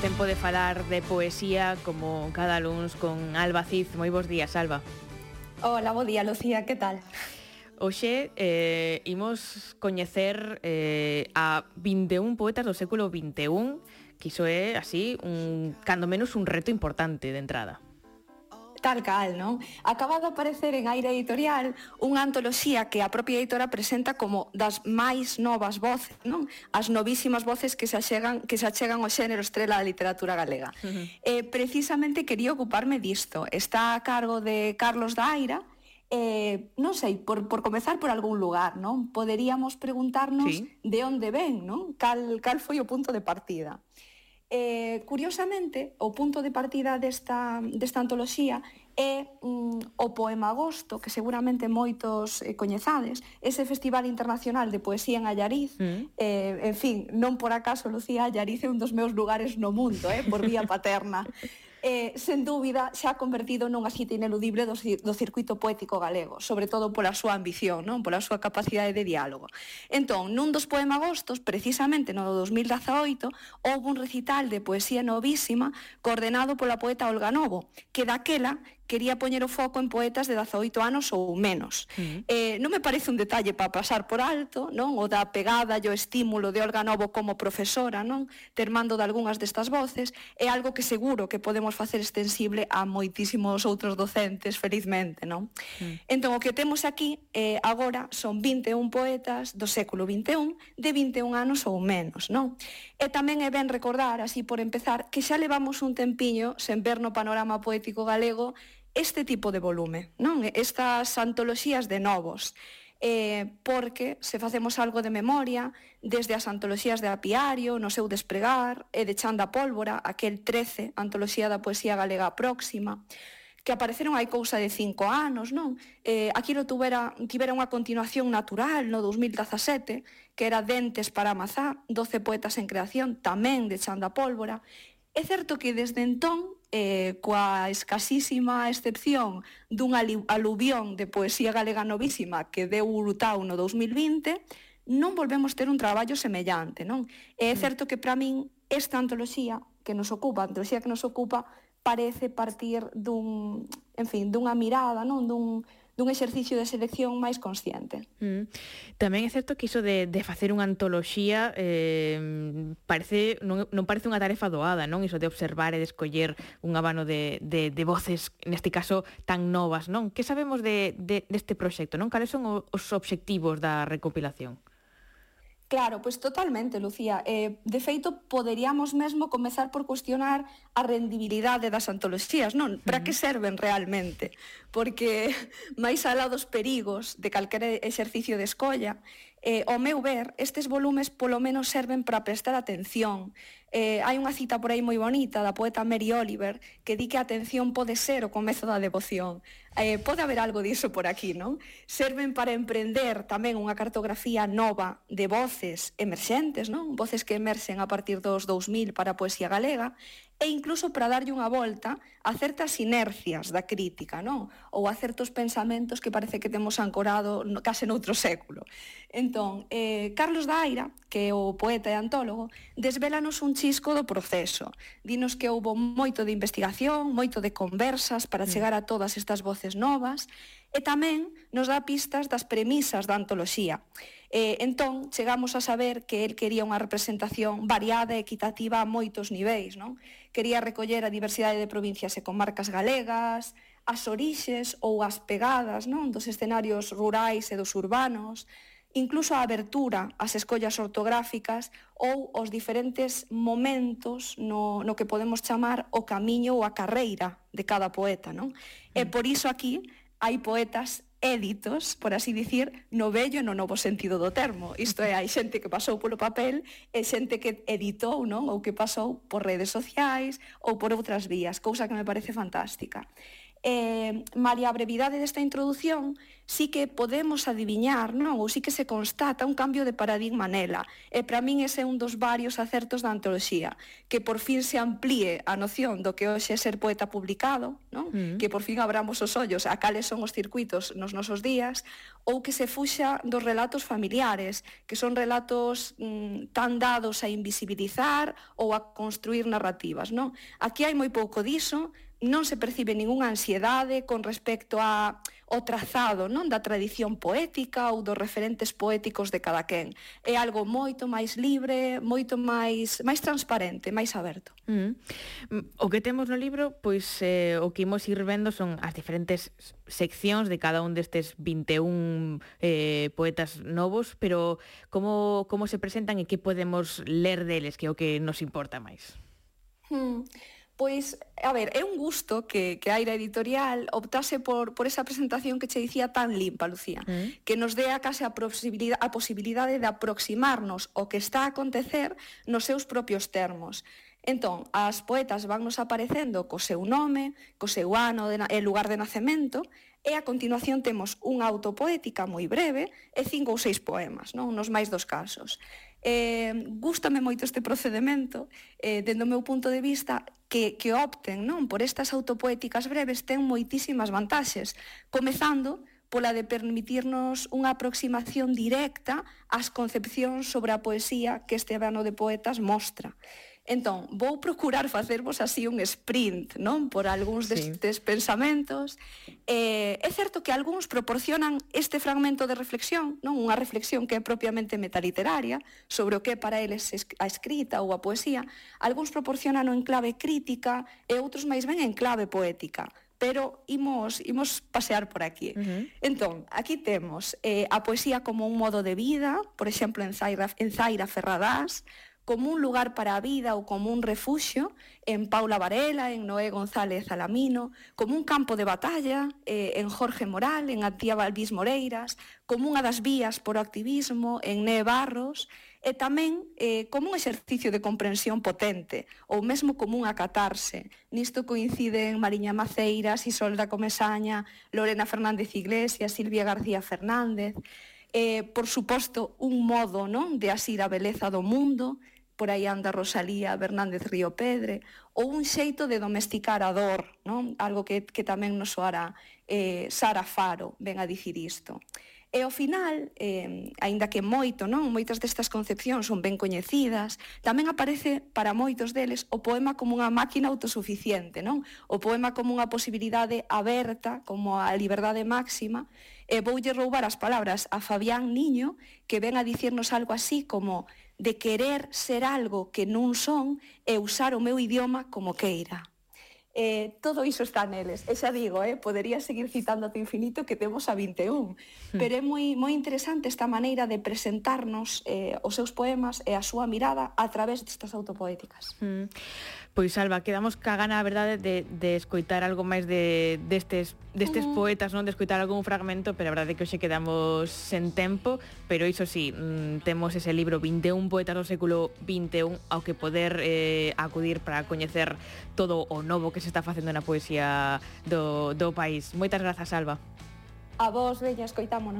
Tempo de falar de poesía como cada luns con Alba Cid. Moi bons días, Alba. Hola, bo día, Lucía, que tal? Oxe, eh, imos coñecer eh, a 21 poetas do século XXI, que iso é, así, un, cando menos un reto importante de entrada. Tal cal, non? Acaba de aparecer en Aire Editorial unha antoloxía que a propia editora presenta como das máis novas voces, non? As novísimas voces que se achegan, que se achegan ao xénero estrela da literatura galega. Uh -huh. eh, precisamente quería ocuparme disto. Está a cargo de Carlos da Aira, eh, non sei, por, por comezar por algún lugar, non? Poderíamos preguntarnos sí. de onde ven, non? Cal, cal foi o punto de partida. Eh, curiosamente, o punto de partida desta, desta antoloxía é mm, o Poema Agosto, que seguramente moitos eh, coñezades, ese Festival Internacional de Poesía en Allariz. Mm. Eh, en fin, non por acaso, Lucía, Allariz é un dos meus lugares no mundo, eh, por vía paterna eh, sen dúbida, se ha convertido nunha cita ineludible do, do circuito poético galego, sobre todo pola súa ambición, non pola súa capacidade de diálogo. Entón, nun dos poemagostos, precisamente no 2018, houve un recital de poesía novísima coordenado pola poeta Olga Novo, que daquela quería poñer o foco en poetas de 18 anos ou menos. Uh -huh. eh, non me parece un detalle para pasar por alto, non? O da pegada e o estímulo de Olga Novo como profesora, non? Termando de algunhas destas voces, é algo que seguro que podemos facer extensible a moitísimos outros docentes, felizmente, non? Uh -huh. Entón, o que temos aquí eh, agora son 21 poetas do século XXI de 21 anos ou menos, non? E tamén é ben recordar, así por empezar, que xa levamos un tempiño sen ver no panorama poético galego este tipo de volume, non? Estas antoloxías de novos eh, porque se facemos algo de memoria, desde as antoloxías de Apiario, no seu despregar, e de Chanda Pólvora, aquel 13, antoloxía da poesía galega próxima, que apareceron hai cousa de cinco anos, non? Eh, aquilo tuvera, tivera unha continuación natural no 2017, que era Dentes para Mazá, 12 poetas en creación, tamén de Chanda Pólvora. É certo que desde entón eh, coa escasísima excepción dunha aluvión de poesía galega novísima que deu Urutau no 2020, non volvemos ter un traballo semellante, non? E é mm. certo que para min esta antoloxía que nos ocupa, a antoloxía que nos ocupa, parece partir dun, en fin, dunha mirada, non? Dun, dun exercicio de selección máis consciente. Mm. Tamén é certo que iso de, de facer unha antoloxía eh, parece non, non parece unha tarefa doada, non? Iso de observar e de escoller un abano de, de, de voces, neste caso, tan novas, non? Que sabemos de, de, deste proxecto, non? Cales son os obxectivos da recopilación? Claro, pois totalmente, Lucía. Eh, de feito, poderíamos mesmo comezar por cuestionar a rendibilidade das antoloxías, non? Para que serven realmente? Porque máis alá dos perigos de calquera exercicio de escolla, Eh, ao meu ver, estes volumes polo menos serven para prestar atención. Eh, hai unha cita por aí moi bonita da poeta Mary Oliver que di que a atención pode ser o comezo da devoción. Eh, pode haber algo diso por aquí, non? Serven para emprender tamén unha cartografía nova de voces emerxentes, non? Voces que emerxen a partir dos 2000 para a poesía galega e incluso para darlle unha volta a certas inercias da crítica, non? Ou a certos pensamentos que parece que temos ancorado no, case noutro século. Entón, eh, Carlos Daira, que é o poeta e antólogo, desvelanos un chisco do proceso. Dinos que houbo moito de investigación, moito de conversas para mm. chegar a todas estas voces novas, e tamén nos dá pistas das premisas da antoloxía. Eh, entón, chegamos a saber que el quería unha representación variada e equitativa a moitos niveis, non? Quería recoller a diversidade de provincias e comarcas galegas, as orixes ou as pegadas non dos escenarios rurais e dos urbanos, incluso a abertura ás escollas ortográficas ou os diferentes momentos no, no que podemos chamar o camiño ou a carreira de cada poeta. Non? E mm. por iso aquí hai poetas éditos, por así dicir, no vello no novo sentido do termo. Isto é, hai xente que pasou polo papel e xente que editou, non? Ou que pasou por redes sociais ou por outras vías, cousa que me parece fantástica eh, malia a brevidade desta introdución, sí que podemos adiviñar, non? Ou sí que se constata un cambio de paradigma nela. E para min ese é un dos varios acertos da antoloxía, que por fin se amplíe a noción do que hoxe é ser poeta publicado, non? Mm. Que por fin abramos os ollos a cales son os circuitos nos nosos días, ou que se fuxa dos relatos familiares, que son relatos mm, tan dados a invisibilizar ou a construir narrativas, non? Aquí hai moi pouco diso, non se percibe ningunha ansiedade con respecto a o trazado non da tradición poética ou dos referentes poéticos de cada quen. É algo moito máis libre, moito máis máis transparente, máis aberto. Mm. mm o que temos no libro, pois eh, o que imos ir vendo son as diferentes seccións de cada un destes 21 eh, poetas novos, pero como como se presentan e que podemos ler deles, que é o que nos importa máis. Mm. Pois, a ver, é un gusto que, que a Aira Editorial optase por, por esa presentación que che dicía tan limpa, Lucía, mm. que nos dea case a, posibilidade, a posibilidade de aproximarnos o que está a acontecer nos seus propios termos. Entón, as poetas vannos aparecendo co seu nome, co seu ano de, e lugar de nacemento, e a continuación temos unha autopoética moi breve e cinco ou seis poemas, non? nos máis dos casos. Eh, gústame moito este procedimento, eh, dendo o meu punto de vista, que, que opten non por estas autopoéticas breves ten moitísimas vantaxes, comezando pola de permitirnos unha aproximación directa ás concepcións sobre a poesía que este verano de poetas mostra. Entón, vou procurar facervos así un sprint, non? Por algúns destes sí. pensamentos. Eh, é certo que algúns proporcionan este fragmento de reflexión, non? Unha reflexión que é propiamente metaliteraria sobre o que para eles a escrita ou a poesía. Algúns proporcionan en clave crítica e outros máis ben en clave poética pero imos, imos pasear por aquí. Uh -huh. Entón, aquí temos eh, a poesía como un modo de vida, por exemplo, en Zaira, en Zaira Ferradás, como un lugar para a vida ou como un refuxio en Paula Varela, en Noé González Alamino, como un campo de batalla eh, en Jorge Moral, en Antía Valvís Moreiras, como unha das vías por activismo en Ne Barros, e tamén eh, como un exercicio de comprensión potente, ou mesmo como un acatarse. Nisto coinciden Mariña Maceiras, Isolda Comesaña, Lorena Fernández Iglesias, Silvia García Fernández. Eh, por suposto, un modo non de asir a beleza do mundo, por aí anda Rosalía Bernández Río Pedre, ou un xeito de domesticar a dor, non? algo que, que tamén nos soará eh, Sara Faro, ven a dicir isto. E ao final, eh, aínda que moito, non, moitas destas concepcións son ben coñecidas, tamén aparece para moitos deles o poema como unha máquina autosuficiente, non? O poema como unha posibilidade aberta, como a liberdade máxima, e voulle roubar as palabras a Fabián Niño, que ven a dicirnos algo así como de querer ser algo que non son e usar o meu idioma como queira eh, todo iso está neles. E xa digo, eh, podería seguir citando até infinito que temos a 21, mm. pero é moi moi interesante esta maneira de presentarnos eh, os seus poemas e a súa mirada a través destas autopoéticas. Mm. Pois Alba, quedamos ca gana, a verdade, de, de escoitar algo máis de, destes, destes mm. poetas, non? De escoitar algún fragmento, pero a verdade é que hoxe quedamos sen tempo, pero iso sí, mm, temos ese libro 21 poetas do século 21 ao que poder eh, acudir para coñecer todo o novo que se está facendo na poesía do, do país. Moitas grazas, Alba. A vos, Bella, escoitámonos.